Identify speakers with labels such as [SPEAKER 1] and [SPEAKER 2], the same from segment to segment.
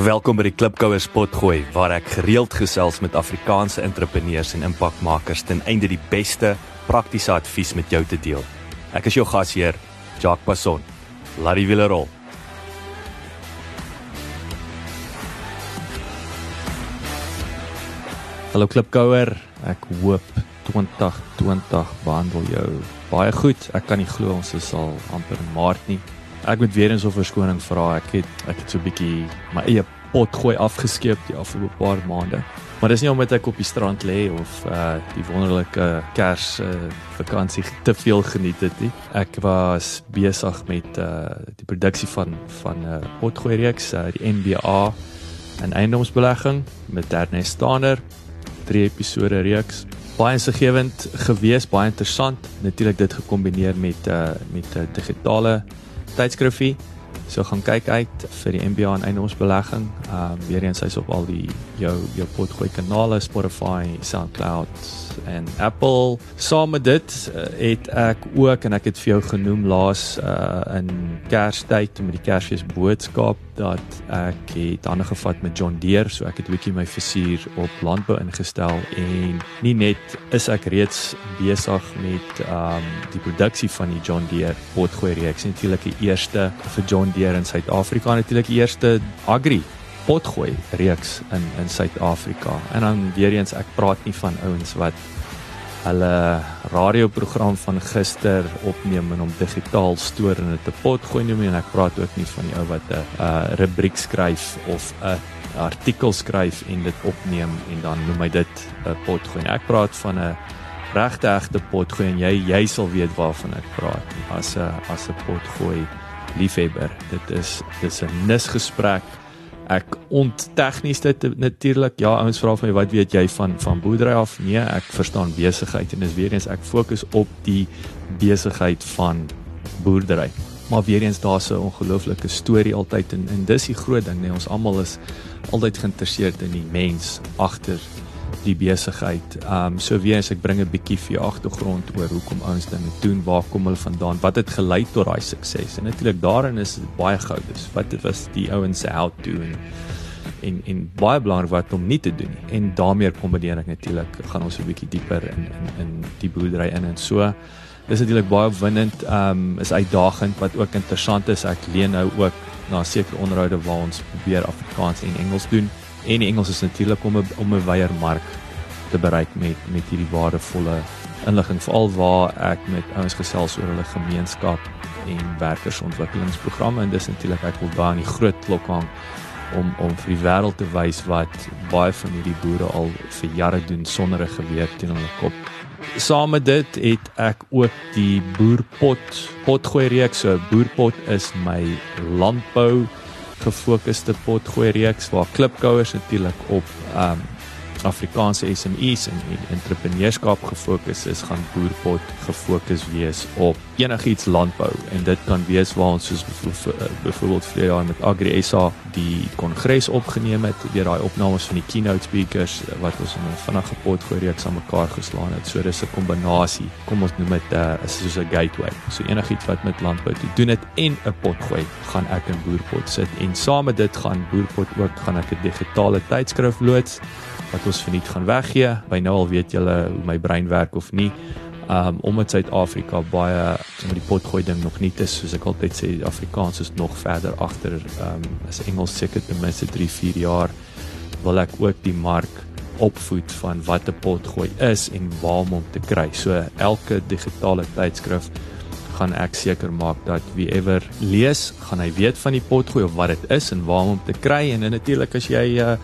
[SPEAKER 1] Welkom by die Klipkouers potgooi waar ek gereeld gesels met Afrikaanse entrepreneurs en impakmakers ten einde die beste praktiese advies met jou te deel. Ek is jou gasheer, Jacques Passon. Laat die wiele rol. Hallo Klipkouer, ek hoop 2020 behandel jou baie goed. Ek kan nie glo ons is al amper Maart nie. Ek moet weer eens 'n verskoning vra. Ek het ek het so 'n bietjie my eie pot gooi afgeskeep die afgelope paar maande. Maar dis nie omdat ek op die strand lê of uh die wonderlike Kers uh vakansie te veel geniet het nie. Ek was besig met uh die produksie van van 'n uh, potgooi reeks, uh, die NBA en eiendomsbelegging met Ernest Stander. Drie episode reeks. Baie insiggewend gewees, baie interessant. Natuurlik dit gekombineer met uh met uh, digitale tydskrifie. So gaan kyk uit vir die MBA en eiendomsbelegging. Ehm um, weer eens hy's op al die jou jou potgooi kanale Spotify, SoundCloud en Apple. Saam met dit uh, het ek ook en ek het vir jou genoem laas uh, in Kerstyd met die Kersfees boodskap dat ek het hande gevat met John Deere, so ek het 'n bietjie my visie op landbou ingestel en nie net is ek reeds besig met ehm um, die produksie van die John Deere potgooi reeks, natuurlik die eerste vir John Deere in Suid-Afrika, natuurlik die eerste agri potgooi reeks in in Suid-Afrika. En dan weer eens ek praat nie van ouens wat hulle radioprogram van gister opneem en hom digitaal stoor in 'n pot gooi nie en ek praat ook nie van die ou wat 'n uh, rubriek skryf of 'n artikel skryf en dit opneem en dan noem hy dit 'n pot gooi. Ek praat van 'n regte egte pot gooi en jy jy sal weet waarvan ek praat as 'n as 'n pot gooi liefhebber. Dit is dis 'n nisgesprek ek onttegnies dit natuurlik. Ja, ouens vra vir my wat weet jy van van boerdery af? Nee, ek verstaan besigheid en dis weer eens ek fokus op die besigheid van boerdery. Maar weer eens daar's 'n ongelooflike storie altyd en en dis die groot ding, nee, ons almal is altyd geïnteresseerd in die mens agter die besigheid. Ehm um, so weer as ek bring 'n bietjie vir jou agtergrond oor hoekom ouens dinge doen, waar kom hulle vandaan, wat het gelei tot daai sukses. En natuurlik daarin is baie goud. Dis wat dit was die ouens se how to en en en baie belangrik wat om nie te doen nie. En daarmee kombineer ek natuurlik gaan ons 'n bietjie dieper in in in die boerdery in en so. Dis natuurlik baie opwindend, ehm um, is uitdagend wat ook interessant is. Ek leen nou ook na sekere onderhoude waar ons probeer Afrikaans en Engels doen en die Engels is natuurlik om 'n om 'n wyeer mark te bereik met met hierdie waardevolle inligting veral waar ek met ouens gesels oor hulle gemeenskap en werkersontwikkelingsprogramme en dis natuurlik ek wil daar in die groot klok hang om om vir die wêreld te wys wat baie van hierdie boere al vir jare doen sonder 'n geweer teen hulle kop. Saam met dit het ek ook die boerpot potgooi reeks. So boerpot is my landbou gefokusde potgooi reeks waar klipkouers natuurlik op um Afrikaanse SMEs en, en entrepreneurskap gefokus is, gaan boerpot gefokus wees op enigiets landbou en dit kan wees waar ons soos byvoorbeeld vir jaar met Agri SA die kongres opgeneem het, weer daai opnames van die keynote speakers wat ons in 'n vinnige pot gooi reeks aan mekaar geslaan het. So dis 'n kombinasie. Kom ons noem dit 'n uh, is soos 'n gateway. So enigiets wat met landbou te doen het en 'n pot gooi, gaan ek in boerpot sit en saam met dit gaan boerpot ook gaan ek 'n digitale tydskrif loods wat ons verniet gaan weggee. By nou al weet julle hoe my brein werk of nie um omdat Suid-Afrika baie met die potgooi ding nog nie is soos ek altyd sê Afrikaans is nog verder agter um as Engels seker ten minste 3 4 jaar wil ek ook die mark opvoed van wat 'n potgooi is en waar om hom te kry. So elke digitale tydskrif gaan ek seker maak dat wie ever lees, gaan hy weet van die potgooi of wat dit is en waar om hom te kry en, en natuurlik as jy uh,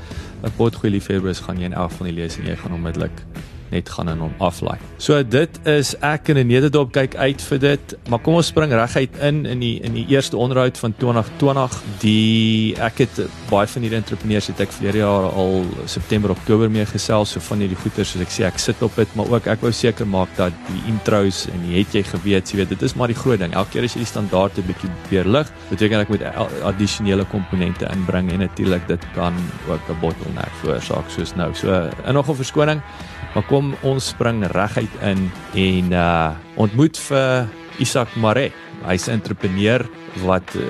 [SPEAKER 1] 'n potgooi liefhebber is, gaan jy in elk van die lees en jy gaan onmiddellik net gaan in hom aflaai. So dit is ek in 'n nederdop kyk uit vir dit, maar kom ons spring reguit in in die in die eerste onderhoud van 2020. Die ek het baie van hierdie entrepreneurs het ek verlede jaar al September Oktober mee gesels so van hierdie goeters soos ek sê ek sit op dit, maar ook ek wou seker maak dat die intros en die het jy geweet, jy weet dit is maar die groot ding. Elke keer as jy die standaarde bietjie weer lig, beteken ek moet addisionele komponente inbring en natuurlik dit kan ook 'n bottleneck veroorsaak soos nou. So in nog 'n verskoning Maar kom ons spring reguit in en uh ontmoet vir Isak Mare. Hy's 'n entrepreneur wat uh,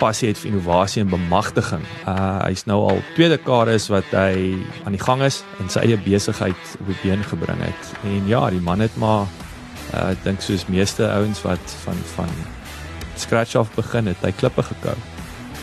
[SPEAKER 1] passie het vir innovasie en bemagtiging. Uh hy's nou al tweede dekades wat hy aan die gang is en sy eie besigheid op die been gebring het. En ja, die man het maar uh dink soos meeste ouens wat van van scratch af begin het, hy klippe gekou.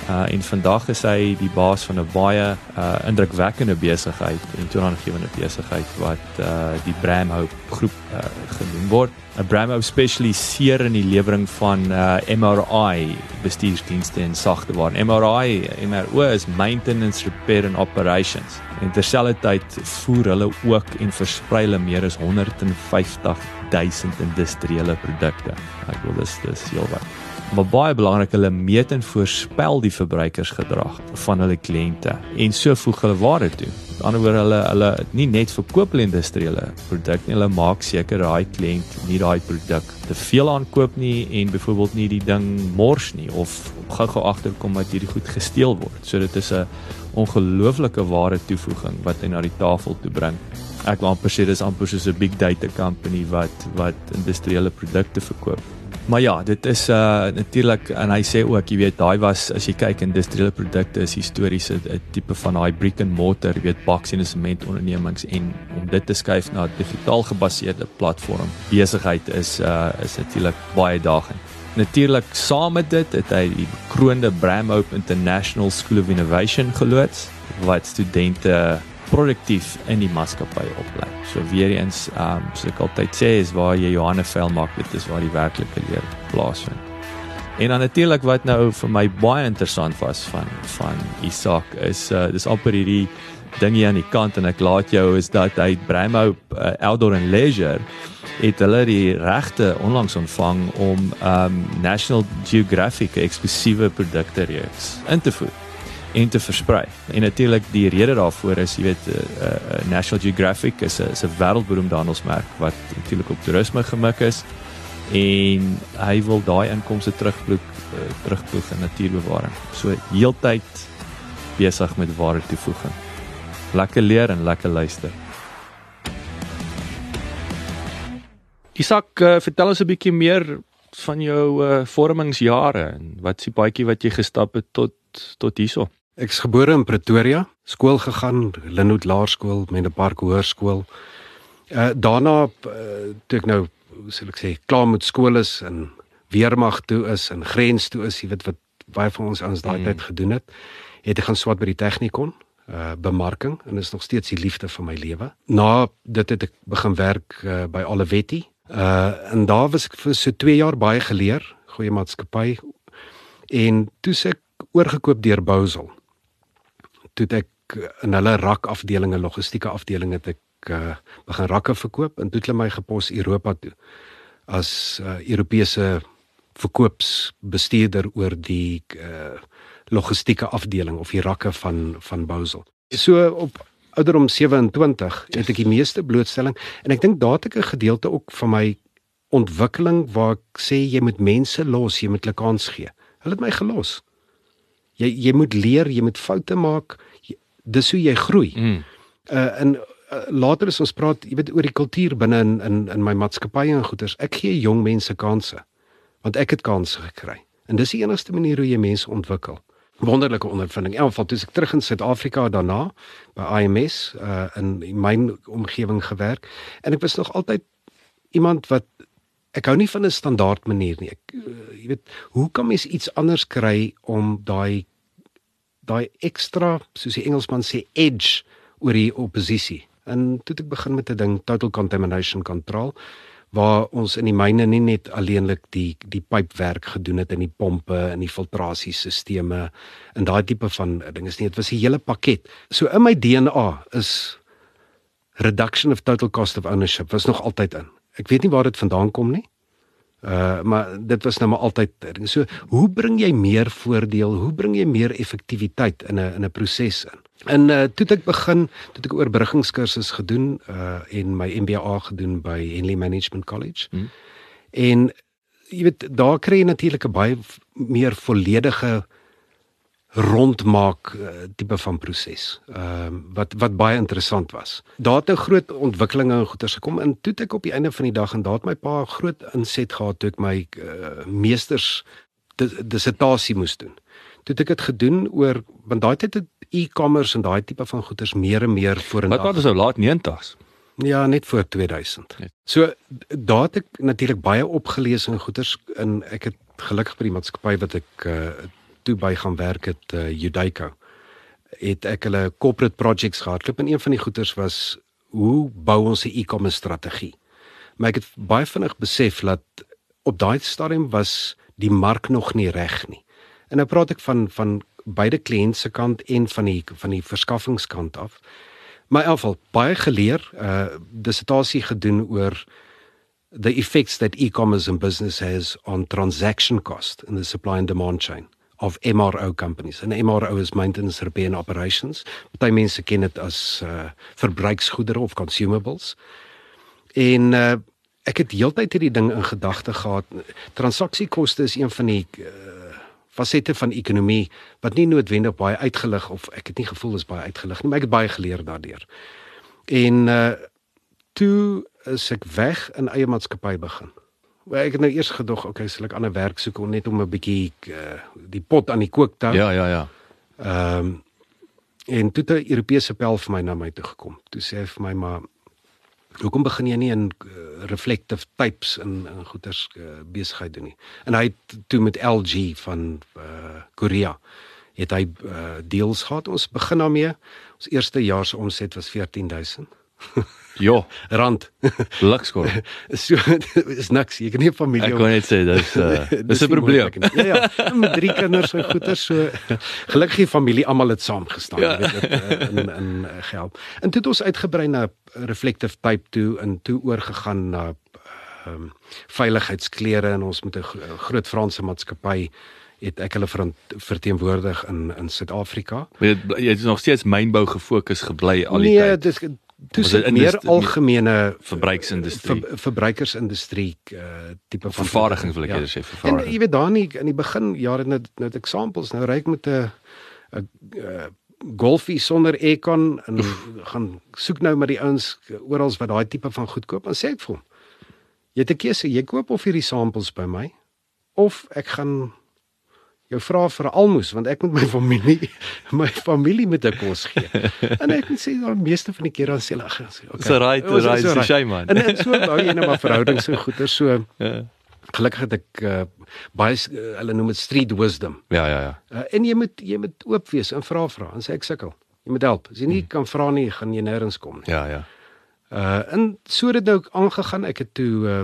[SPEAKER 1] Uh en vandag is hy die baas van 'n baie uh indrukwekkende besigheid en toenagewende besigheid wat uh die Bramhope groep uh genoem word. 'n Bramhope spesialiseer in die lewering van uh MRI bestuursdienste en sagteware. MRI, MRO is maintenance, repair and operations. En terselfdertyd voer hulle ook en versprei hulle meer as 150 000 industriële produkte. Ek wil dis dis heel wat maar baie belangrik hulle meet en voorspel die verbruikersgedrag van hulle kliënte en so voeg hulle waarde toe. Met ander woorde hulle hulle nie net verkoop hulle industriële produk nie, hulle maak seker daai kliënt nie daai produk te veel aankoop nie en byvoorbeeld nie die ding mors nie of gou-gou agterkom dat hierdie goed gesteel word. So dit is 'n ongelooflike waarde toevoeging wat hy na die tafel toe bring. Ek wil amper sê dis amper soos 'n big data company wat wat industriële produkte verkoop. Maar ja, dit is uh natuurlik en hy sê ook, jy weet, daai was as jy kyk industriële produkte is historiese 'n tipe van daai brick and mortar, jy weet, baks en sement ondernemings en om dit te skuif na 'n digitaal gebaseerde platform besigheid is uh is natuurlik baie dagend. Natuurlik saam met dit het hy die bekroonde Bramhope International School of Innovation geloods wat studente produktief in die maatskappy oplei. So weer eens, ehm um, so ek altyd sê is waar jy Johanne vel maak, dit is waar die werklike leer plaasvind. En dan natuurlik wat nou vir my baie interessant was van van Isak is uh dis amper hierdie ding hier aan die kant en ek laat jou is dat hy Bramhou uh, Outdoor and Leisure het hulle die regte onlangs ontvang om um National Geographic eksklusiewe produkte reeks in te voer en te versprei. En natuurlik die rede daarvoor is, jy weet, uh, uh, National Geographic is 'n is 'n wêreldberoemde handelsmerk wat natuurlik op toerisme gemik is en hy wil daai inkomste terugvloek uh, terugvloeg in natuurbewaring. So heeltyd besig met ware toevoeging. Lekker leer en lekker luister. Isak, uh, vertel ons 'n bietjie meer van jou uh, vormingsjare en wat is die paadjie wat jy gestap het tot tot hierso?
[SPEAKER 2] Ek's gebore in Pretoria, skool gegaan, Linwood Laerskool, Mendepark Hoërskool. Uh daarna uh, toe ek nou, sal ek sê, klaar met skool is en weermag toe is en grens toe is, jy weet wat baie van ons ons daai mm. tyd gedoen het, het ek gaan swat by die Technikon uh bemarking en is nog steeds die liefde van my lewe. Na dit het ek begin werk uh, by Olivetti. Uh en daar was ek vir so 2 jaar baie geleer, goeie maatskappy. En toe se ek oorgekoop deur Bousel toe ek in hulle rak afdelinge logistieke afdelinge het ek uh, begin rakke verkoop en toe het hulle my gepos Europa toe as uh, Europese verkoopsbestuurder oor die uh, logistieke afdeling of die rakke van van Bousel. So op ouderdom 27 het ek die meeste blootstelling en ek dink daar het ek 'n gedeelte ook van my ontwikkeling waar ek sê jy moet mense los, jy moet hulle kans gee. Hulle het my gelos. Jy jy moet leer, jy moet foute maak. Jy, dis hoe jy groei. Mm. Uh en uh, later as ons praat, jy weet oor die kultuur binne in in in my maatskappy en goeders. Ek gee jong mense kansse. Want ek het kansse gekry. En dis die enigste manier hoe jy mense ontwikkel. Wonderlike ondervinding. In elk geval toe ek terug in Suid-Afrika daarna by IMS uh in my omgewing gewerk en ek was nog altyd iemand wat ek hou nie van 'n standaard manier nie. Ek uh, jy weet, hoe kan mens iets anders kry om daai daai ekstra, soos die Engelsman sê, edge oor die oppositie. En toe ek begin met 'n ding total contamination control waar ons in die myne nie net alleenlik die die pypwerk gedoen het in die pompe en die filtrasiesisteme en daai tipe van dinge is nie dit was 'n hele pakket. So in my DNA is reduction of total cost of ownership was nog altyd in. Ek weet nie waar dit vandaan kom nie. Uh maar dit was nou maar altyd so hoe bring jy meer voordeel? Hoe bring jy meer effektiwiteit in 'n in 'n proses in? En uh toe ek begin, toe ek oorbruggingskursus gedoen uh en my MBA gedoen by Henley Management College. Hmm. En jy weet daar kry jy natuurlik 'n baie meer volledige rondmaak uh, tipe van proses. Ehm uh, wat wat baie interessant was. Daar het 'n groot ontwikkelinge en goeters gekom en toe ek op die einde van die dag en daar het my pa groot inset gehad toe ek my uh, meesters dissertasie moes doen. Toe ek dit gedoen oor want daai tyd het e-commerce en daai tipe van goeders meer en meer in
[SPEAKER 1] Wat was nou laat 90s?
[SPEAKER 2] Ja, net voor 2000. Net. So daar het ek natuurlik baie opgelees en goeders in ek het gelukkig by die maatskappy wat ek uh, toe by gaan werk het uh, Judaico het ek hulle corporate projects gehad. Klop en een van die goeders was hoe bou ons 'n e-commerce strategie. Maar ek het baie vinnig besef dat op daai stadium was die mark nog nie reg nie. En nou praat ek van van beide kliënt se kant en van die van die verskaffingskant af. My afval baie geleer, uh dissertasie gedoen oor the effects that e-commerce and business has on transaction cost in the supply and demand chain of MRO companies. En MRO is maintenance repair and operations. Party mense ken dit as uh verbruiksgoedere of consumables. En uh ek het heeltyd hierdie ding in gedagte gehad. Transaksiekoste is een van die uh fasette van ekonomie wat nie noodwendig baie uitgelig of ek het nie gevoel is baie uitgelig nie, maar ek het baie geleer daardeur. En uh toe is ek weg in eie maatskappy begin. Maar ek het nou eers gedog, okay, sal ek ander werk soek om net om 'n bietjie uh, die pot aan die kook te hou.
[SPEAKER 1] Ja, ja, ja.
[SPEAKER 2] Ehm um, en toe 'n Europese pel vir my na my toe gekom. Toe sê hy vir my maar hoekom begin jy nie in uh, reflective types in in goeders uh, besigheid doen nie. En hy het toe met LG van uh, Korea het hy uh, deals gehad. Ons begin daarmee. Ons eerste jaar se omset was 14000.
[SPEAKER 1] Ja,
[SPEAKER 2] rand.
[SPEAKER 1] Lukskor.
[SPEAKER 2] so is niks. Jy kan nie familie
[SPEAKER 1] Ek kan net sê dis uh, dis 'n probleem.
[SPEAKER 2] Ja ja, met drie kinders en goeder so gelukkige familie almal het saam gestaan, ja. weet dit uh, in in uh, geld. En toe het ons uitgebrei na reflective type toe en toe oorgegaan na ehm um, veiligheidsklere en ons met 'n groot Franse maatskappy het ek hulle verteenwoordig in in Suid-Afrika.
[SPEAKER 1] Jy het nog steeds mynbou gefokus gebly al
[SPEAKER 2] die
[SPEAKER 1] nee,
[SPEAKER 2] tyd. Nee, dis Dis meer algemene
[SPEAKER 1] verbruiksindustrie
[SPEAKER 2] ver, verbruikersindustrie uh, tipe
[SPEAKER 1] van vervaardiging wil ek ja. sê vervaardiging.
[SPEAKER 2] En jy weet daar nie in die begin jare net net examples nou ry ek met 'n 'n golfie sonder aircon en gaan soek nou met die ouens oral wat daai tipe van goedkoop en sê ek vir hom jy het 'n keuse jy koop of hierdie samples by my of ek gaan jou vra vir 'n almoes want ek moet my familie my familie met 'n kos gee. En ek moet sê dan meeste van die kere dan sê hulle okay.
[SPEAKER 1] So right, oh, right, so shame man.
[SPEAKER 2] En en so bou jy nou maar verhoudings en goeie so. Ja. Gelukkig het ek uh, baie uh, hulle noem dit street wisdom.
[SPEAKER 1] Ja ja ja.
[SPEAKER 2] Uh, en jy moet jy moet oop wees en vra vra en sê ek sukkel. Jy moet help. As jy nie hmm. kan vra nie, gaan jy nêrens kom nie.
[SPEAKER 1] Ja ja.
[SPEAKER 2] Uh en so het dit nou aangegaan. Ek het toe uh,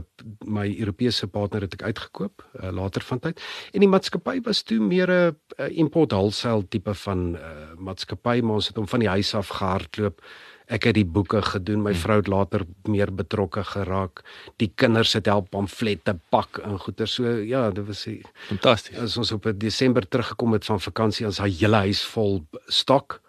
[SPEAKER 2] my Europese partner het ek uitgekoop uh, later van tyd. En die maatskappy was toe meer 'n uh, import wholesale tipe van uh, maatskappy, maar ons het hom van die huis af gehardloop. Ek het die boeke gedoen. My hmm. vrou het later meer betrokke geraak. Die kinders het help pamflette pak en goeder. So ja, dit was
[SPEAKER 1] fantasties.
[SPEAKER 2] As ons op Desember teruggekom het van vakansie, ons het hele huis vol stok.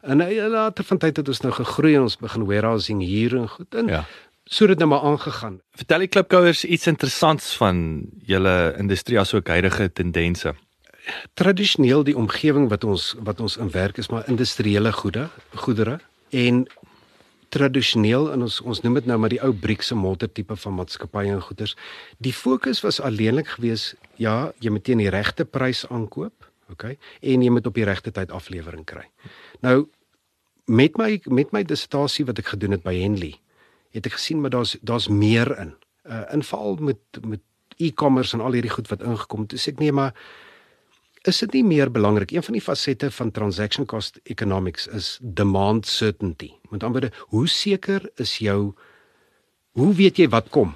[SPEAKER 2] En uh, later van tyd het ons nou gegroei en ons begin warehousing hier en goed in. Ja. So het dit nou maar aangegaan.
[SPEAKER 1] Vertel die klipkouers iets interessants van julle industrie asook huidige tendense.
[SPEAKER 2] Tradisioneel die omgewing wat ons wat ons in werk is maar industriële goede, goedere en tradisioneel in ons ons noem dit nou maar die ou bricks en mortar tipe van maatskappye en goederes. Die fokus was alleenlik gewees ja, jy moet teen die regte prys aankoop, okay? En jy moet op die regte tyd aflewering kry. Nou met my met my dissertasie wat ek gedoen het by Henley, het ek gesien maar daar's daar's meer in. Uh in veral met met e-commerce en al hierdie goed wat ingekom het. Dis ek nee maar is dit nie meer belangrik een van die fasette van transaction cost economics is demand certainty. Met ander woorde, hoe seker is jou hoe weet jy wat kom?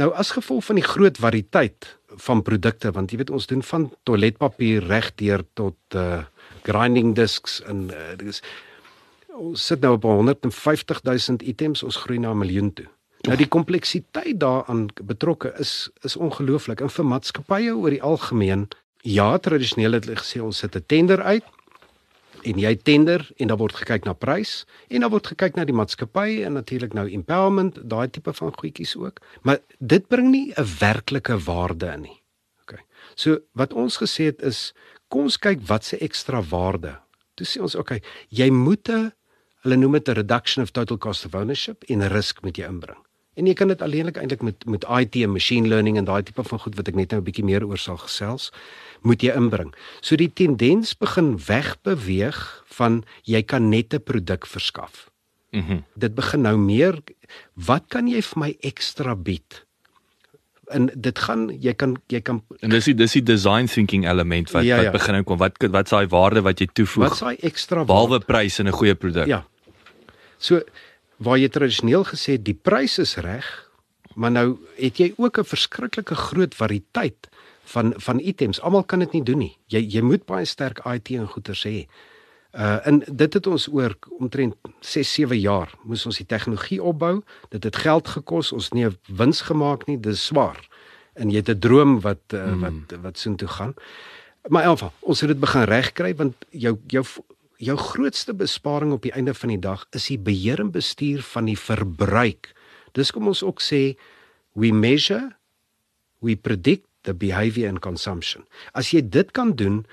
[SPEAKER 2] Nou as gevolg van die groot variëteit van produkte want jy weet ons doen van toiletpapier regdeur tot uh grinding discs en uh, dis ons sit nou op 150 000 items ons groei na 'n miljoen toe. Nou die kompleksiteit daaraan betrokke is is ongelooflik. In vir maatskappye oor die algemeen, ja, tradisioneel het hulle gesê ons sit 'n tender uit en jy tender en dan word gekyk na prys en dan word gekyk na die maatskappy en natuurlik nou empowerment, daai tipe van goedjies ook. Maar dit bring nie 'n werklike waarde in nie. OK. So wat ons gesê het is kom ons kyk wat se ekstra waarde. Toe sê ons okay, jy moet 'n hulle noem dit 'n reduction of total cost of ownership en 'n risk met jou inbring. En jy kan dit alleenlik eintlik met met IT en machine learning en daai tipe van goed wat ek net nou 'n bietjie meer oor sal gesels, moet jy inbring. So die tendens begin wegbeweeg van jy kan net 'n produk verskaf.
[SPEAKER 1] Mhm. Mm
[SPEAKER 2] dit begin nou meer wat kan jy vir my ekstra bied? En dit gaan jy kan jy kan
[SPEAKER 1] en dis die dis die design thinking element wat
[SPEAKER 2] Ja, ja.
[SPEAKER 1] wat begin kom. Wat wat's daai waarde wat jy
[SPEAKER 2] wat
[SPEAKER 1] toevoeg
[SPEAKER 2] is daai ekstra
[SPEAKER 1] behalwe prys en 'n goeie produk?
[SPEAKER 2] Ja. So waar jy tradisioneel gesê die prys is reg, maar nou het jy ook 'n verskriklike groot variëteit van van items. Almal kan dit nie doen nie. Jy jy moet baie sterk IT en goeders hê. Uh en dit het ons oor omtrent 6 7 jaar moes ons die tegnologie opbou. Dit het geld gekos. Ons nie wins gemaak nie. Dis swaar. En jy het 'n droom wat uh, mm. wat wat soontoe gaan. Maar geval, ons het dit begin regkry want jou jou jou grootste besparing op die einde van die dag is die beheer en bestuur van die verbruik. Dis kom ons ook sê we measure, we predict the behavior and consumption. As jy dit kan doen,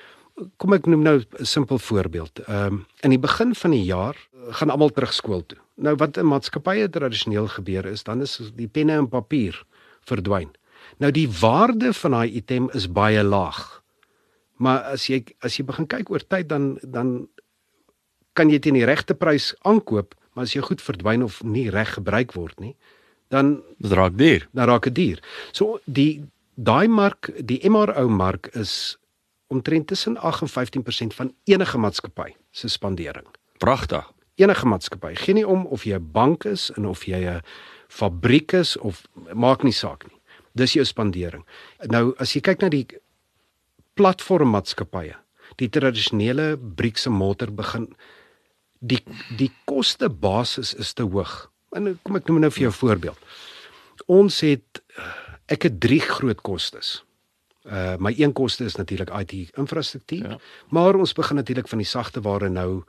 [SPEAKER 2] kom ek noem nou 'n simpel voorbeeld. Ehm um, in die begin van die jaar eh, gaan almal terug skool toe. Nou wat in maatskappye tradisioneel gebeur is, dan is die penne en papier verdwyn. Nou die waarde van daai item is baie laag. Maar as jy as jy begin kyk oor tyd dan dan kan jy teen die regte prys aankoop, maar as jy goed verdwyn of nie reg gebruik word nie, dan
[SPEAKER 1] Dit raak duur.
[SPEAKER 2] dan raak dit duur. So die daai mark, die MRO mark is omtrent tussen 8 en 15% van enige maatskappy se spandering.
[SPEAKER 1] Pragtig.
[SPEAKER 2] Enige maatskappy, geen nie om of jy 'n bank is en of jy 'n fabriek is of maak nie saak nie. Dis jou spandering. Nou as jy kyk na die platformmaatskappye, die tradisionele bricks and mortar begin die die koste basis is te hoog. En kom ek noem nou vir jou 'n voorbeeld. Ons het ek het drie groot kostes. Uh my een koste is natuurlik IT infrastruktuur,
[SPEAKER 1] Ja.
[SPEAKER 2] maar ons begin natuurlik van die sagte ware nou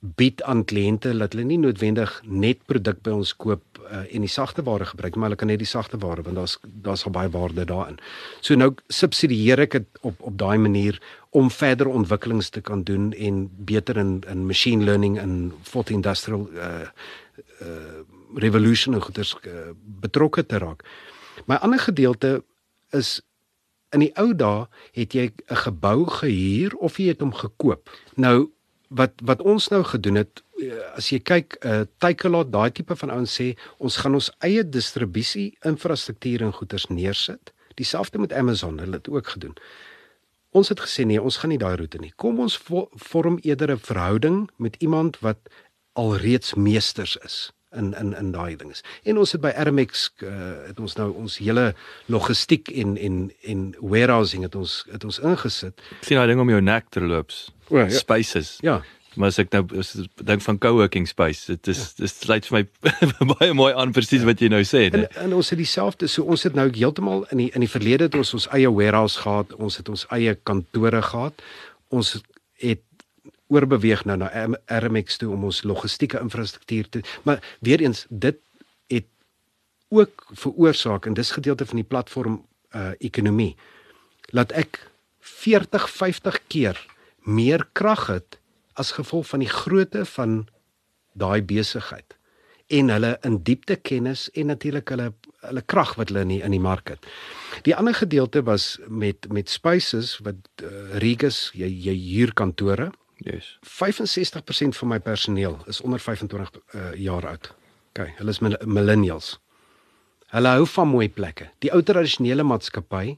[SPEAKER 2] bied aan kliënte dat hulle nie noodwendig net produk by ons koop uh, en die sagte ware gebruik, maar hulle kan net die sagte ware want daar's daar's al baie waarde daarin. So nou subsidieer ek dit op op daai manier om verder ontwikkelings te kan doen en beter in in machine learning en fourth industrial uh uh revolution en goeders uh, betrokke te raak. My ander gedeelte is in die ou dae het jy 'n gebou gehuur of jy het hom gekoop. Nou wat wat ons nou gedoen het eh, as jy kyk 'n uh, Takealot daai tipe van ouens sê ons gaan ons eie distribusie infrastruktuur en goederes neersit. Dieselfde met Amazon, hulle het ook gedoen. Ons het gesê nee, ons gaan nie daai roete nie. Kom ons vo vorm eerder 'n verhouding met iemand wat alreeds meesters is in in in daai dinges. En ons het by Ermex uh, het ons nou ons hele logistiek en en en warehousing het ons het ons ingesit.
[SPEAKER 1] Ek sien daai ding om jou nek te loops.
[SPEAKER 2] O, ja.
[SPEAKER 1] Spaces.
[SPEAKER 2] Ja,
[SPEAKER 1] Maar as ek nou as ek dink van co-working space, dit is ja. dit sluit vir my baie mooi aan presies wat jy nou sê.
[SPEAKER 2] En
[SPEAKER 1] Nee.
[SPEAKER 2] en ons het dieselfde so ons het nou heeltemal in die in die verlede het ons ons eie warehouse gehad, ons het ons eie kantore gehad. Ons het oorbeweeg nou na RMX toe om ons logistieke infrastruktuur te maar weer eens dit het ook veroorsaak en dis gedeelte van die platform uh ekonomie laat ek 40 50 keer meer krag het as gevolg van die grootte van daai besigheid en hulle in diepte kennis en natuurlik hulle hulle krag wat hulle in die, in die mark het. Die ander gedeelte was met met Spaces wat uh, Regus jy jy huur kantore.
[SPEAKER 1] Yes.
[SPEAKER 2] 65% van my personeel is onder 25 uh, jaar oud. OK, hulle is mil- millennials. Hulle hou van mooi plekke. Die ou tradisionele maatskappy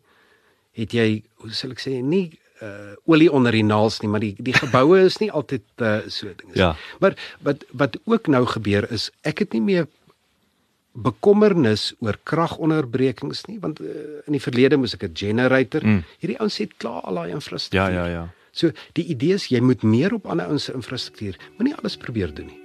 [SPEAKER 2] het jy, hoe sal ek sê, nie uh olie onder die naels nie, maar die die geboue is nie altyd uh so dinge.
[SPEAKER 1] Ja.
[SPEAKER 2] Maar wat wat ook nou gebeur is ek het nie meer bekommernis oor kragonderbrekings nie want uh, in die verlede moes ek 'n generator.
[SPEAKER 1] Mm.
[SPEAKER 2] Hierdie ouens het klaar al daai
[SPEAKER 1] Ja,
[SPEAKER 2] infrastruktuur.
[SPEAKER 1] ja, ja.
[SPEAKER 2] So die idee is jy moet meer op ander ouens se infrastruktuur, moenie alles probeer doen nie.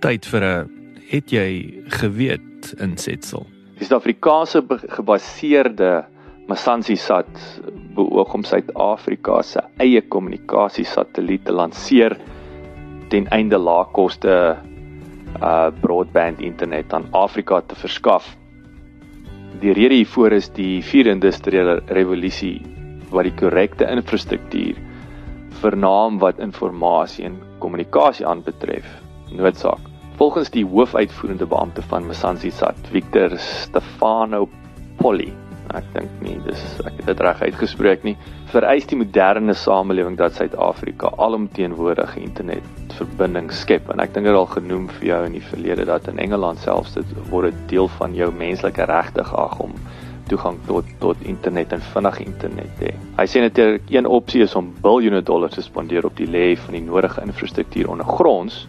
[SPEAKER 1] Tyd vir 'n het jy geweet insetsel.
[SPEAKER 3] Die Suid-Afrikaanse gebaseerde Masansi-sat beoog om Suid-Afrika se eie kommunikasiesatelliet te lanseer ten einde laagkoste uh broadband internet aan Afrika te verskaf. Die rede hiervoor is die vierde industriële revolusie wat die korrekte infrastruktuur vernaam wat informasie en kommunikasie aanbetref. Noodsaak. Volgens die hoofuitvoerende beampte van Masansi Sat, Victor Stefano Polli, ek dink nie dis ek het dit reg uitgespreek nie, vereis die moderne samelewing dat Suid-Afrika alomteenwoordige internetverbinding skep. En ek dink dit al genoem vir jou in die verlede dat in Engeland selfs dit word deel van jou menslike regte geag om toegang tot tot internet en vinnig internet hê. Hy sê natuurlik een opsie is om biljoene dollars te spandeer op die lê van die nodige infrastruktuur ondergronds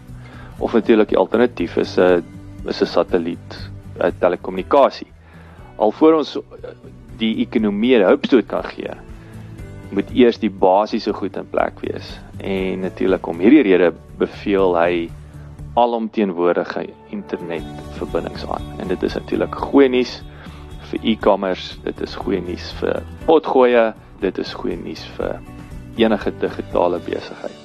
[SPEAKER 3] of natuurlik die alternatief is 'n is 'n satelliet telekommunikasie. Alvoor ons die ekonomie 'n hulpstoot kan gee, moet eers die basiese goed in plek wees. En natuurlik om hierdie rede beveel hy alomteenwoordige internetverbindings aan. En dit is natuurlik goeie nuus vir e-commerce, dit is goeie nuus vir potgoeie, dit is goeie nuus vir enige digitale besigheid.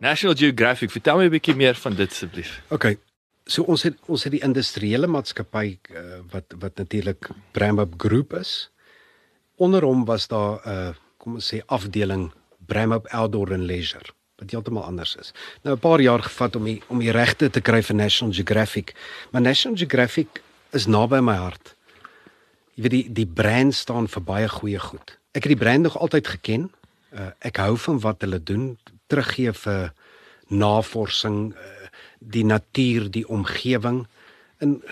[SPEAKER 1] National Geographic, vertel my 'n bietjie meer van dit asseblief.
[SPEAKER 2] OK. So ons het ons het die industriële maatskappy uh, wat wat natuurlik Bramup Groep is. Onder hom was daar 'n uh, kom ons sê afdeling Bramup Outdoor and Leisure wat heeltemal anders is. Nou 'n paar jaar gevat om die om die regte te kry vir National Geographic. Maar National Geographic is naby my hart. Jy weet die die brand staan vir baie goeie goed. Ek het die brand nog altyd geken. Uh, ek hou van wat hulle doen, teruggee vir navorsing, uh, die natuur, die omgewing. En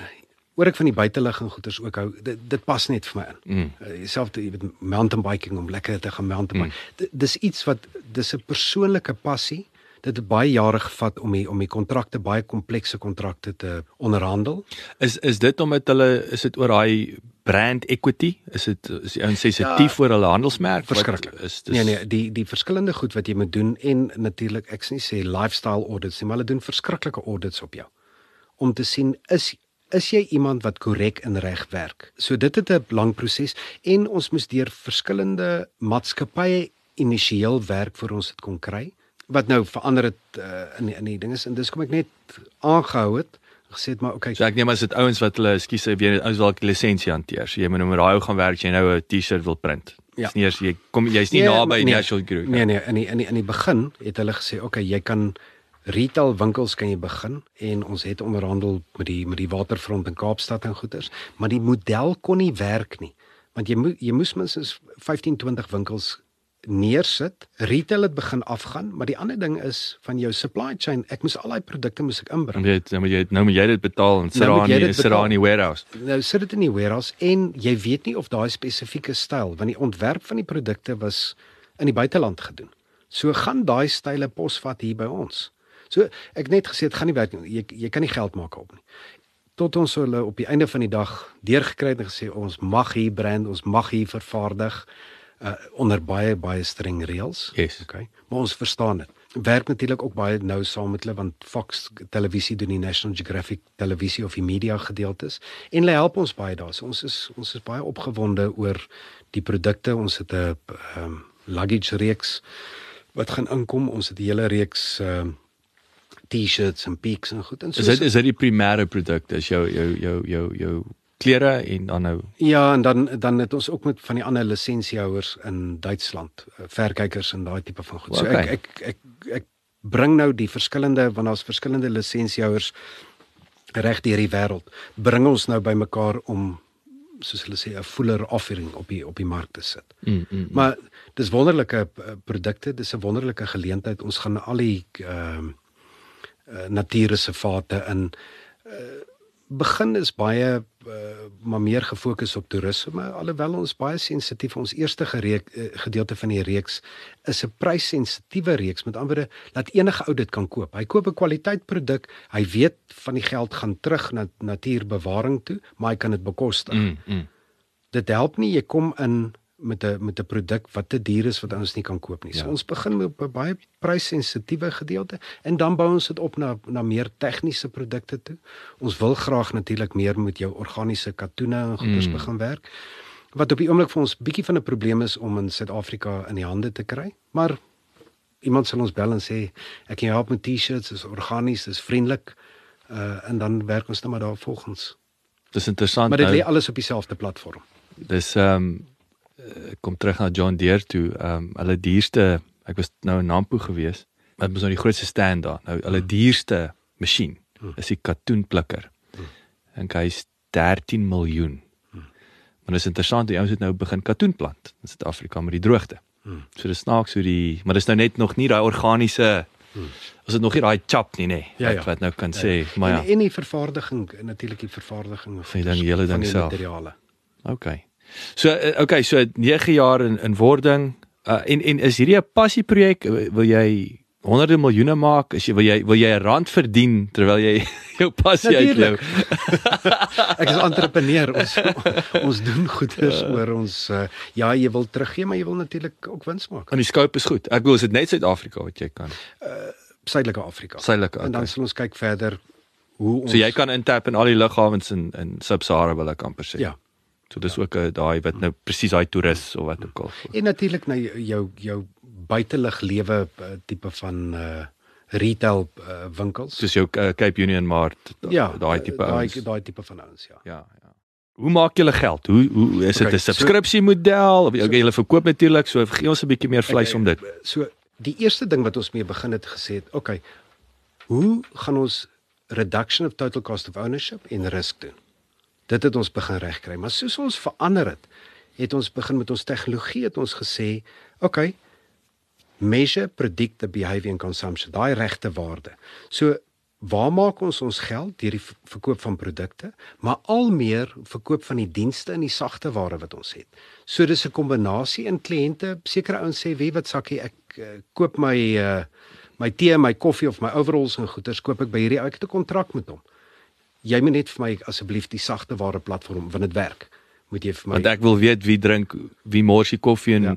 [SPEAKER 2] oor ek van die buiteligging goeders ook hou, dit, dit pas net vir my in. Mm. Uh, Selfs jy weet mountain biking om lekker te gaan mountain bike. Mm. Dis iets wat dis 'n persoonlike passie. Dit het baie jare gevat om die om die kontrakte baie komplekse kontrakte te onderhandel.
[SPEAKER 1] Is is dit omdat hulle is dit oor daai brand equity? Is dit is die ouens sensitief ja, oor hulle handelsmerk?
[SPEAKER 2] Verskriklik. Is dis Nee nee, die die verskillende goed wat jy moet doen en natuurlik ek sê sê lifestyle audits, maar hulle doen verskriklike audits op jou om te sien is is jy iemand wat korrek en reg werk. So dit het 'n lang proses en ons moes deur verskillende maatskappye initieel werk vir ons dit kon kry. Wat nou verander het uh, in die, in die dinges en dis kom ek net aangehou het gesê het maar okay
[SPEAKER 1] so ek neem as dit ouens wat hulle ekskuus sê weer ouens wat lisensie hanteer. So jy moet nou met daai ou gaan werk jy nou 'n T-shirt wil print. Ja. nie eers jy kom jy's nie nee, naby nee, National Group
[SPEAKER 2] nee nee in die, in die, in die begin het hulle gesê okay jy kan retail winkels kan jy begin en ons het onderhandel met die met die waterfront in Kaapstad en goeders, maar die model kon nie werk nie. Want jy moet jy moes minstens 15 20 winkels neersit. Retail het begin afgaan, maar die ander ding is van jou supply chain, ek moes al daai produkte moet ek inbring.
[SPEAKER 1] Jy weet, nou moet jy nou moet jy dit betaal en sit daar in sit daar in die warehouse.
[SPEAKER 2] Nou sit dit in die warehouse en jy weet nie of daai spesifieke styl, want die ontwerp van die produkte was in die buiteland gedoen. So gaan daai style posvat hier by ons. So ek net gesê dit gaan nie werk nie. Jy jy kan nie geld maak op nie. Tot ons hulle op die einde van die dag deurgekry het en gesê ons mag hier brand, ons mag hier vervaardig uh onder baie baie streng reëls.
[SPEAKER 1] Yes.
[SPEAKER 2] Okay. Maar ons verstaan dit. Werk natuurlik ook baie nou saam met hulle want Fox televisie doen die National Geographic televisie of die media gedeeltes en hulle help ons baie daar. So ons is ons is baie opgewonde oor die produkte. Ons het 'n um, luggage reeks wat gaan inkom. Ons het 'n hele reeks um, T-shirts en peaks en goed en
[SPEAKER 1] so. Is dit is dit die primêre produkte is jou jou jou jou jou klere en dan nou
[SPEAKER 2] Ja, en dan dan het ons ook met van die ander lisensiehouers in Duitsland, eh, verkykers en daai tipe van goed. So okay. ek ek ek ek bring nou die verskillende want daar's verskillende lisensiehouers reg deur die wêreld. Bring ons nou bymekaar om soos hulle sê 'n fuller offering op die op die mark te sit. Mm, mm, mm. Maar dis wonderlike eh, produkte, dis 'n wonderlike geleentheid. Ons gaan al die ehm uh, uh, natuurreservate in uh, begin is baie uh, maar meer gefokus op toerisme alhoewel ons baie sensitief ons eerste gereek, uh, gedeelte van die reeks is 'n prysensitiewe reeks. Met ander woorde laat enige ou dit kan koop. Hy koop 'n kwaliteitproduk hy weet van die geld gaan terug na natuurbewaring toe maar hy kan dit bekostig. Mm, mm. dit help nie jy kom in met 'n met 'n produk wat te duur is wat ons nie kan koop nie. Ja. So ons begin met 'n baie prysensitiewe gedeelte en dan bou ons dit op na na meer tegniese produkte toe. Ons wil graag natuurlik meer met jou organiese katoene en goeders mm. begin werk. Wat op die oomblik vir ons bietjie van 'n probleem is om in Suid-Afrika in die hande te kry. Maar iemand sal ons bel en sê ek kan help met T-shirts, is organies, is vriendelik. Uh en dan werk ons net maar daar volgens.
[SPEAKER 1] Dis interessant.
[SPEAKER 2] Maar dit nou, lê alles op dieselfde platform.
[SPEAKER 1] Dis ehm um, kom terug na John Deere toe. Ehm um, hulle duurste, ek was nou in Nampo gewees. Dit was nou die grootste stand daar. Nou hulle duurste masjien is die katoenplikker. En hy's 13 miljoen. Maar dit is interessant, die ouens het nou begin katoen plant in Suid-Afrika met die droogte. So dis snaaks hoe die maar dis nou net nog nie daai organiese Ons het nog nie daai chap nie nê. Nee,
[SPEAKER 2] Ja, ja.
[SPEAKER 1] Wat nou kan
[SPEAKER 2] Ja,
[SPEAKER 1] sê,
[SPEAKER 2] ja.
[SPEAKER 1] maar ja.
[SPEAKER 2] En, en die vervaardiging natuurlik die vervaardiging
[SPEAKER 1] Van die ding, hele ding self.
[SPEAKER 2] materiale.
[SPEAKER 1] Okay. So uh, okay, so 9 jaar in in wording. Uh, en en is hierdie 'n passieprojek? Wil jy honderde miljoene maak? Is jy wil jy wil jy 'n rand verdien terwyl jy jou passie uitleef?
[SPEAKER 2] Natuurlijk. Ek is entrepreneur. Ons ons doen goeders
[SPEAKER 1] Ja.
[SPEAKER 2] oor ons uh, ja, jy wil teruggee, maar jy wil natuurlik ook wins maak.
[SPEAKER 1] En die scope is goed. Ek bedoel, is dit net Suid-Afrika wat jy kan?
[SPEAKER 2] Suidelike Afrika.
[SPEAKER 1] Suidelike.
[SPEAKER 2] En dan
[SPEAKER 1] Okay.
[SPEAKER 2] sal ons kyk verder hoe ons
[SPEAKER 1] So jy kan intap in al die lughawens in in Sub-Sahara wil ek amper sê.
[SPEAKER 2] Ja.
[SPEAKER 1] So dis ook 'n daai wat nou presies daai toerist of wat ook al.
[SPEAKER 2] En natuurlik na jou jou buitelug lewe uh, tipe van uh retail uh, winkels.
[SPEAKER 1] Soos jou uh, Cape Union Mart, da-
[SPEAKER 2] ja,
[SPEAKER 1] daai tipe
[SPEAKER 2] daai
[SPEAKER 1] ouens.
[SPEAKER 2] daai tipe van ouens, ja.
[SPEAKER 1] Ja, ja. Hoe maak julle geld? Hoe hoe is dit
[SPEAKER 2] Okay,
[SPEAKER 1] 'n
[SPEAKER 2] so-
[SPEAKER 1] subskripsiemodel of okay, julle verkoop natuurlik, so gee ons 'n bietjie meer vleis om dit.
[SPEAKER 2] So die eerste ding wat ons mee begin het gesê het, okay, hoe gaan ons reduction of total cost of ownership en risk doen? Dit het ons begin regkry, maar soos ons verander het, het ons begin met ons tegnologie het ons gesê, okay, measure, predict the behavior and consumption, daai regte waarde. So waar maak ons ons geld deur die verkoop van produkte, maar al meer verkoop van die dienste en die sagte ware wat ons het. So dis 'n kombinasie in kliënte, sekere ouens sê, "Wie wat sakkie, ek uh, koop my uh, my tee, my koffie of my overalls en goeders koop ek by hierdie ou. ek het 'n kontrak met hom. Jy moet net vir my asseblief die sagte ware platform want dit werk. Moet jy vir my
[SPEAKER 1] Want ek wil weet wie drink wie mors die koffie en
[SPEAKER 2] Ja.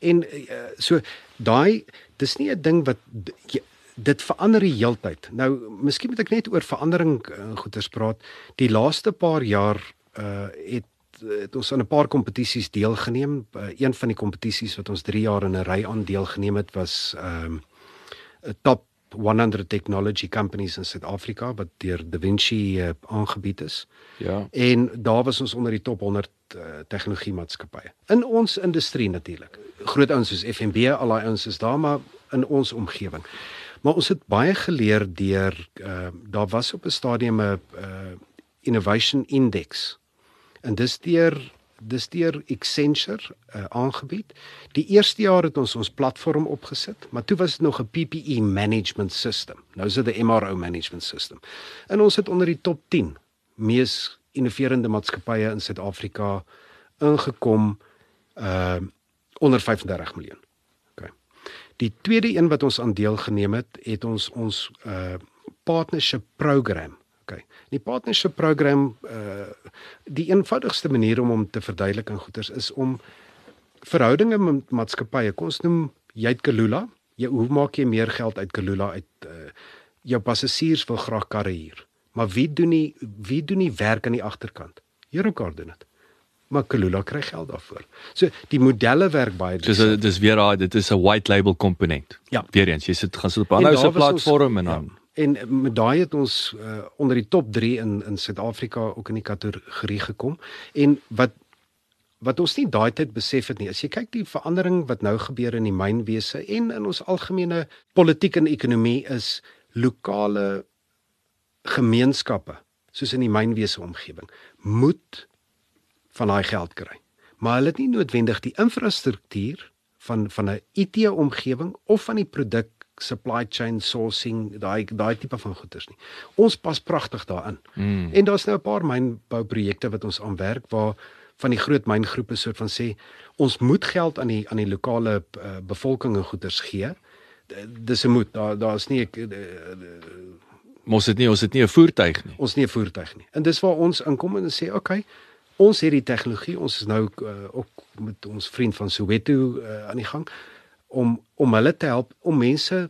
[SPEAKER 2] En uh, so daai dis nie 'n ding wat jy, dit verander die heeltyd. Nou, miskien moet ek net oor verandering uh, goeters praat. Die laaste paar jaar uh het het ons aan 'n paar kompetisies deelgeneem. Uh, een van die kompetisies wat ons 3 jaar in 'n ry aan deelgeneem het was ehm um, 'n top 100 technology companies in Suid-Afrika wat deur Da Vinci uh, aangebied is.
[SPEAKER 1] ja.
[SPEAKER 2] En daar was ons onder die top 100 uh, tegnologie maatskappye. In ons industrie natuurlik. Groot ouens soos FNB, al daai ouens is daar maar in ons omgewing. Maar ons het baie geleer deur uh, daar was op 'n stadium 'n uh, innovation index. En dis deur dis deur Accenture uh, aangebied. Die eerste jaar het ons ons platform opgesit, maar toe was dit nog 'n PPE management system. Nou is dit 'n MRO management system. En ons het onder die top 10 mees innoverende maatskappye in Suid-Afrika ingekom uh onder 35 miljoen. OK. Die tweede een wat ons aan deelgeneem het, het ons ons uh partnership program. OK. Die partnership program uh die eenvoudigste manier om hom te verduidelik in goeters is om verhoudinge met maatskappye, kom ons noem jy het Kalula, jy hoe maak jy meer geld uit Kalula uit uh jou passasiers wil graag karre huur. Maar wie doen nie wie doen nie werk aan die agterkant? Eurocard doen dit. Maar Kalula kry geld daarvoor. So die modelle werk baie
[SPEAKER 1] Dis dis weer daai dit is 'n white label komponent.
[SPEAKER 2] Ja.
[SPEAKER 1] Weer eens, jy sit gaan sit op 'n ander platform en dan
[SPEAKER 2] Ja, en met daai het ons uh, onder die top 3 in in Suid-Afrika ook in die kategorie gekom. En wat wat ons nie daai tyd besef het nie, as jy kyk die verandering wat nou gebeur in die mynwese en in ons algemene politiek en ekonomie is lokale gemeenskappe soos in die mynwese omgewing moet van daai geld kry. Maar hulle het nie noodwendig die infrastruktuur van van 'n IT omgewing of van die produk supply chain sourcing daai daai tipe van goederes nie. Ons pas pragtig daarin.
[SPEAKER 1] Mm.
[SPEAKER 2] En daar's nou 'n paar mynbouprojekte wat ons aan werk waar van die groot myngroepe soort van sê ons moet geld aan die aan die lokale uh, bevolking en goederes gee. Dis 'n moet. Daar daar's nie ek,
[SPEAKER 1] mos dit nie ons het nie 'n voertuig nie.
[SPEAKER 2] ons nie 'n voertuig nie. En dis waar ons inkom en sê, "Oké, okay, ons het die tegnologie, ons is nou uh, ook met ons vriend van Soweto uh, aan die gang om om hulle te help om mense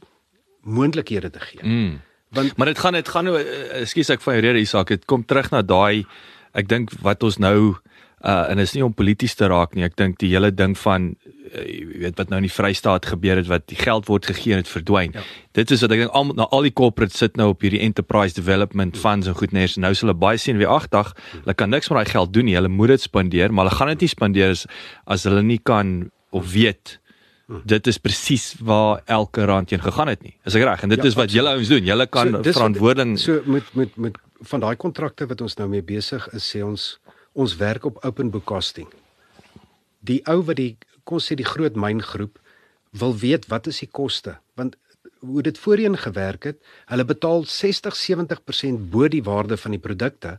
[SPEAKER 2] moontlikhede te gee."
[SPEAKER 1] Mm.
[SPEAKER 2] Want
[SPEAKER 1] Maar dit gaan dit gaan nou uh, ekskuus ek van jou rede Isak, dit kom terug na daai ek dink wat ons nou Uh en is nie om polities te raak nie. Ek dink die hele ding van uh, jy weet wat nou in die Vrystaat gebeur het wat die geld word gegee en dit verdwyn. Ja. Dit is wat ek dink al nou al die corporates sit nou op hierdie enterprise development funds en goed neers. Nou sal hulle baie sien wie agdag. Hulle kan niks met daai geld doen nie. Hulle moet dit spandeer, maar hulle gaan dit nie spandeer as as hulle nie kan of weet dit is presies waar elke rand heen gegaan het nie. Is ek reg? En dit ja, is wat julle ouens doen. Julle kan so, verantwoording
[SPEAKER 2] so met met met van daai kontrakte wat ons nou mee besig is, sê ons ons werk op open book costing. Die ou wat die kon sê die groot myngroep wil weet wat is die koste? Want hoe dit voorheen gewerk het, hulle betaal 60-70% bo die waarde van die produkte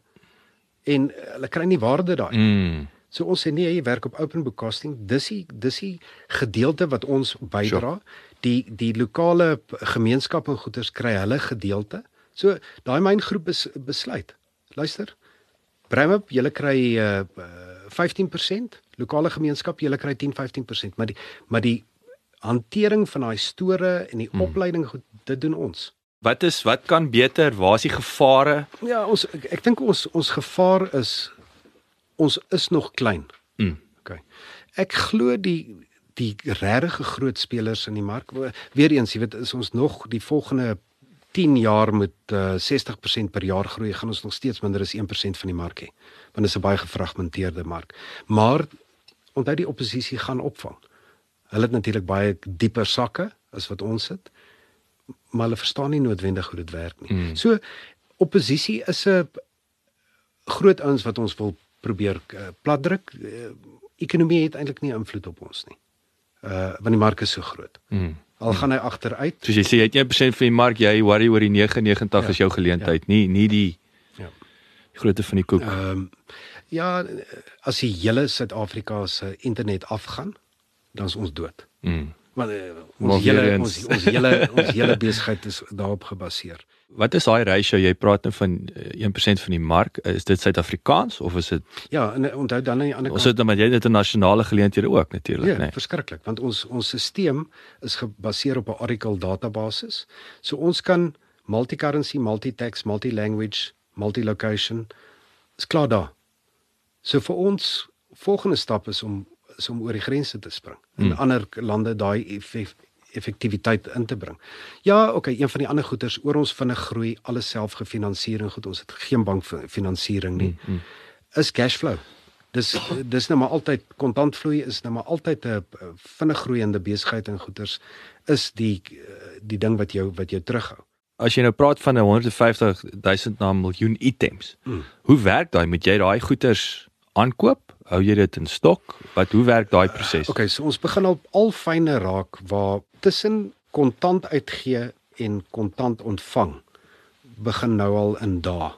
[SPEAKER 2] en hulle kry nie waarde daai.
[SPEAKER 1] Mm.
[SPEAKER 2] So ons sê nee, jy werk op open book costing. Dis die dis die gedeelte wat ons bydra. Sure. Die die lokale gemeenskap en goederes kry hulle gedeelte. So daai myn groep is besluit. Luister. Bremup, julle kry uh, uh 15%, lokale gemeenskap, julle kry 10-15%, maar die maar die hantering van daai store en die hmm. opleiding goed, dit doen ons.
[SPEAKER 1] Wat is wat kan beter? Waar is die gevare?
[SPEAKER 2] Ja, ons ek, ek dink ons ons gevaar is ons is nog klein.
[SPEAKER 1] Mm.
[SPEAKER 2] Okay. Ek glo die die regte groot spelers in die mark weer eens, jy weet, is ons nog die volgende 10 jaar met uh, 60% per jaar groei, gaan ons nog steeds minder as 1% van die mark hê. Want dit is 'n baie gefragmenteerde mark. Maar onthou die oppositie gaan opvang. Hulle het natuurlik baie dieper sakke as wat ons het, maar hulle verstaan nie noodwendig hoe dit werk nie. Mm. So oppositie is 'n groot ouens wat ons wil probeer uh, platdruk. Uh, ekonomie het eintlik nie invloed op ons nie. Uh want die mark is so groot.
[SPEAKER 1] Mm.
[SPEAKER 2] Al gaan hy agteruit.
[SPEAKER 1] Soos jy sê, jy het 1% van die mark, jy worry oor die 99 ja, is jou geleentheid, ja. nie nie die ja. Die grootte van die koek.
[SPEAKER 2] Ehm um, ja, as die hele Suid-Afrika se internet afgaan, dan is ons dood.
[SPEAKER 1] Mm.
[SPEAKER 2] Maar uh, ons hele ons ons hele ons hele besigheid is daarop gebaseer.
[SPEAKER 1] Wat is daai ratio jy praat nou van 1% eh, van die mark? Is dit Suid-Afrikaans of is dit
[SPEAKER 2] Ja, en eh, onthou dan aan die ander
[SPEAKER 1] kant. Ons het dan met jy internasionale geleenthede ook natuurlik,
[SPEAKER 2] ja, nee. verskriklik, want ons ons stelsel is gebaseer op 'n Oracle database. So ons kan multi-currency, multi-tax, multi-language, multi-location is klaar daar. So vir ons volgende stap is om is om oor die grense te spring en hmm. ander lande daai effektiwiteit in te bring. Ja, okay, een van die ander goeders oor ons vinnig groei, alles selfgefinansiering, goed, ons het geen bankfinansiering nie.
[SPEAKER 1] Mm, mm.
[SPEAKER 2] Is cash flow. Dis dis nou maar altyd kontantvloei is nou maar altyd 'n vinnig groeiende besigheid en goeders is die die ding wat jou wat jou terughou.
[SPEAKER 1] As jy nou praat van 'n 150 000 na miljoen items. Mm. Hoe werk daai? Moet jy daai goeders aankoop? Hou jy dit in stok? Wat hoe werk daai proses?
[SPEAKER 2] Okay, so ons begin al al fyne raak waar tussen kontant uitgee en kontant ontvang begin nou al in dae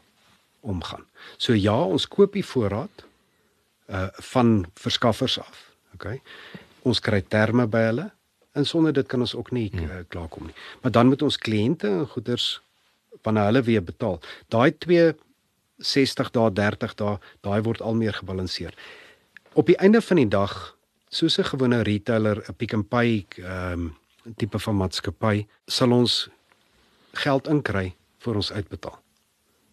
[SPEAKER 2] omgaan. So ja, ons koop die voorraad uh van verskaffers af. Okay. Ons kry terme by hulle en sonder dit kan ons ook nie uh, klaarkom nie. Maar dan moet ons kliënte en goederes wanneer hulle weer betaal. Daai twee 60 dae, 30 dae, daai word al meer gebalanseer. Op die einde van die dag, soos 'n gewone retailer, 'n Pick n Pay ehm um, tipe van maatskappy, sal ons geld inkry vir ons uitbetaal.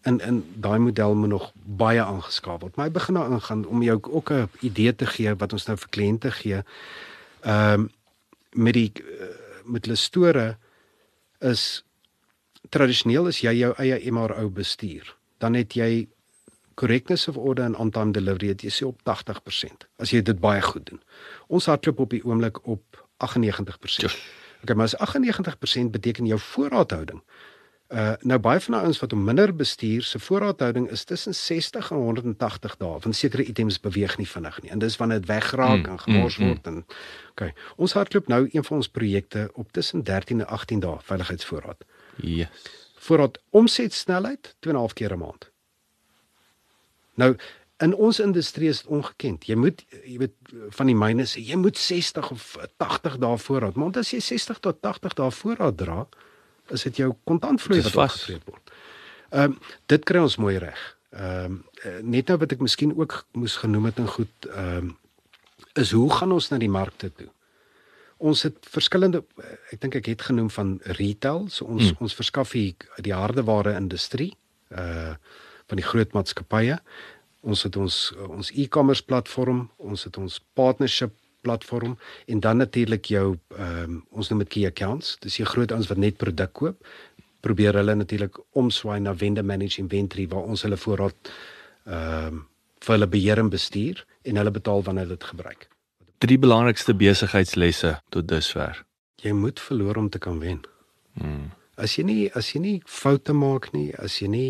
[SPEAKER 2] En in daai model moet nog baie aangeskaaf word. Maar hy begin nou ingaan om jou ook 'n idee te gee wat ons nou vir kliënte gee. Ehm um, met die uh, met hulle store is tradisioneel is jy jou eie MRO bestuur dan het jy correctness of order and on time delivery het jy sê op 80%. As jy dit baie goed doen. Ons hardloop op die oomblik op 98%. Okay, maar as 98% beteken jou voorraadhouding. Uh nou baie van ons wat om minder bestuur se voorraadhouding is tussen 60 en 180 dae. Want sekere items beweeg nie vinnig nie. En dis wanneer dit wegraak mm, en gemors mm, word mm. en okay. Ons hardloop nou een van ons projekte op tussen 13 en 18 dae veiligheidsvoorraad.
[SPEAKER 1] Yes
[SPEAKER 2] voordat omsetsnelheid 2.5 keer 'n maand. Nou in ons industrie is dit ongekend. Jy moet jy weet van die myne sê jy moet 60 of 80 dae voorraad. Maar as jy 60 tot 80 dae voorraad dra, is dit jou kontantvloei wat afgevreet word. Ehm um, dit kry ons mooi reg. Ehm um, net nou wat ek miskien ook moes genoem het en goed ehm um, is hoe gaan ons na die markte toe? Ons het verskillende ek dink ek het genoem van retail so ons hmm. ons verskaf hier die hardeware industrie uh van die groot maatskappye Ons het ons ons e-commerce platform, ons het ons partnership platform en dan natuurlik jou ehm um, ons noem dit key accounts. Dis die groot ouens wat net produk koop. Probeer hulle natuurlik omswaai na vendor managed inventory waar ons hulle voorraad ehm um, vir hulle beheer en bestuur en hulle betaal wanneer hulle dit gebruik.
[SPEAKER 1] Drie belangrikste besigheidslesse tot dusver.
[SPEAKER 2] Jy moet verloor om te kan wen.
[SPEAKER 1] Mm.
[SPEAKER 2] As jy nie as jy nie foute maak nie, as jy nie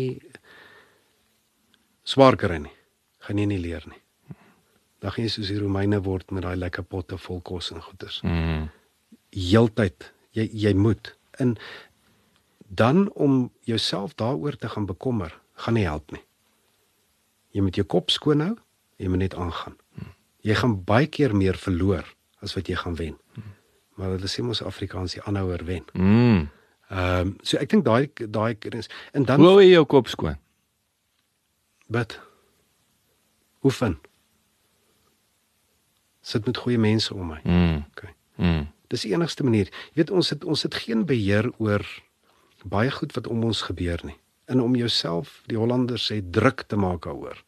[SPEAKER 2] swaar kry nie, gaan jy nie leer nie. Dan gaan jy soos die Romeine word met daai lekker potte vol kos en goeders.
[SPEAKER 1] Mm.
[SPEAKER 2] Heeltyd jy jy moet in dan om jouself daaroor te gaan bekommer, gaan nie help nie. Jy moet jou kop skoon hou, jy moet net aangaan. Jy gaan baie keer meer verloor as wat jy gaan wen. Maar hulle sê mos Afrikaans die aanhouer wen.
[SPEAKER 1] Mm.
[SPEAKER 2] Ehm um, so ek dink daai daai is en dan
[SPEAKER 1] Hoe hou jy jou kop skoon?
[SPEAKER 2] bid. Oefen. Sit met goeie mense om my.
[SPEAKER 1] Mm.
[SPEAKER 2] Okay.
[SPEAKER 1] Mm.
[SPEAKER 2] Dis die enigste manier. Jy weet ons het ons het geen beheer oor baie goed wat om ons gebeur nie. En om jouself, die Hollanders sê druk te maak daaroor.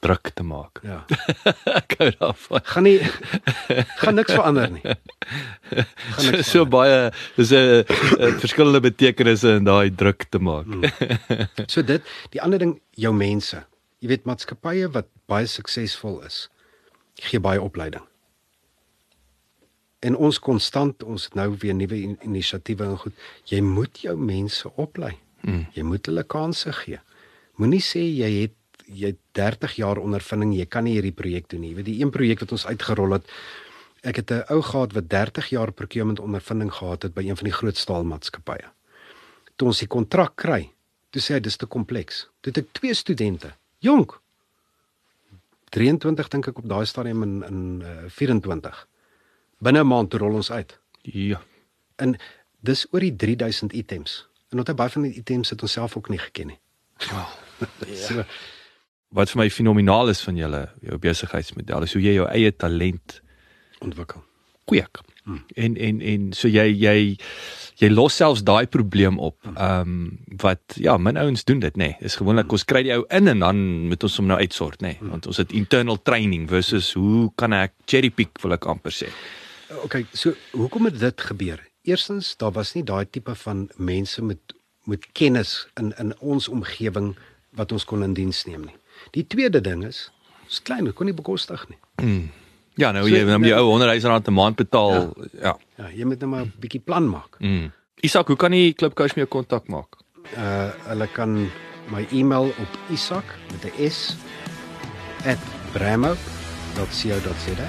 [SPEAKER 1] Druk te maak.
[SPEAKER 2] Ja.
[SPEAKER 1] Ek hou daarvan.
[SPEAKER 2] Gaan nie gaan niks verander nie. Gaan
[SPEAKER 1] So,
[SPEAKER 2] niks
[SPEAKER 1] so
[SPEAKER 2] verander.
[SPEAKER 1] baie dis 'n verskillende betekenisse in daai druk te maak.
[SPEAKER 2] Mm. So dit, die ander ding, jou mense. Jy weet maatskappye wat baie suksesvol is, gee baie opleiding. En ons konstant, ons het nou weer nuwe in, inisiatiewe en goed. Jy moet jou mense oplei.
[SPEAKER 1] Mm.
[SPEAKER 2] Jy moet hulle kansse gee. Moenie sê jy het jy het 30 jaar ondervinding, jy kan nie hierdie projek doen nie. Jy weet die een projek wat ons uitgerol het, ek het 'n ou gehad wat 30 jaar procurement ondervinding gehad het by een van die groot staalmaatskappye. Toe ons die kontrak kry, toe sê hy dis te kompleks. Toe het ek twee studente, jonk 23 dink ek op daai stadium in in uh, 24. Binne 'n maand toe rol ons uit.
[SPEAKER 1] Ja.
[SPEAKER 2] En dis oor die 3000 items. En onthou baie van die items het ons self ook nie geken nie. so,
[SPEAKER 1] Wat vir my fenomenaal is van julle jou besigheidsmodel is hoe jy jou eie talent
[SPEAKER 2] ontwikkel.
[SPEAKER 1] kweek. En en en so jy jy jy los selfs daai probleem op. Ehm um, wat ja, min ouens doen dit nê. Nee. Dis gewoonlik ons kry die ou in en dan moet ons hom nou uitsort nê. Nee. Want ons het internal training versus hoe kan ek cherry pick wil ek amper sê.
[SPEAKER 2] Okay, so hoekom het dit gebeur? Eerstens, daar was nie daai tipe van mense met met kennis in in ons omgewing wat ons kon in diens neem nie. Die tweede ding is, ons klein, kon nie bekostig nie.
[SPEAKER 1] Ja, nou
[SPEAKER 2] So,
[SPEAKER 1] jy dan moet jy
[SPEAKER 2] nou-
[SPEAKER 1] ou 100 000 rand 'n maand betaal. Ja. ja.
[SPEAKER 2] Ja, jy moet net maar 'n bietjie plan maak.
[SPEAKER 1] Mm. Isak, hoe kan die klub coach met jou kontak maak?
[SPEAKER 2] Uh hulle kan my e-mail op isak met 'n s @bramo.co.za.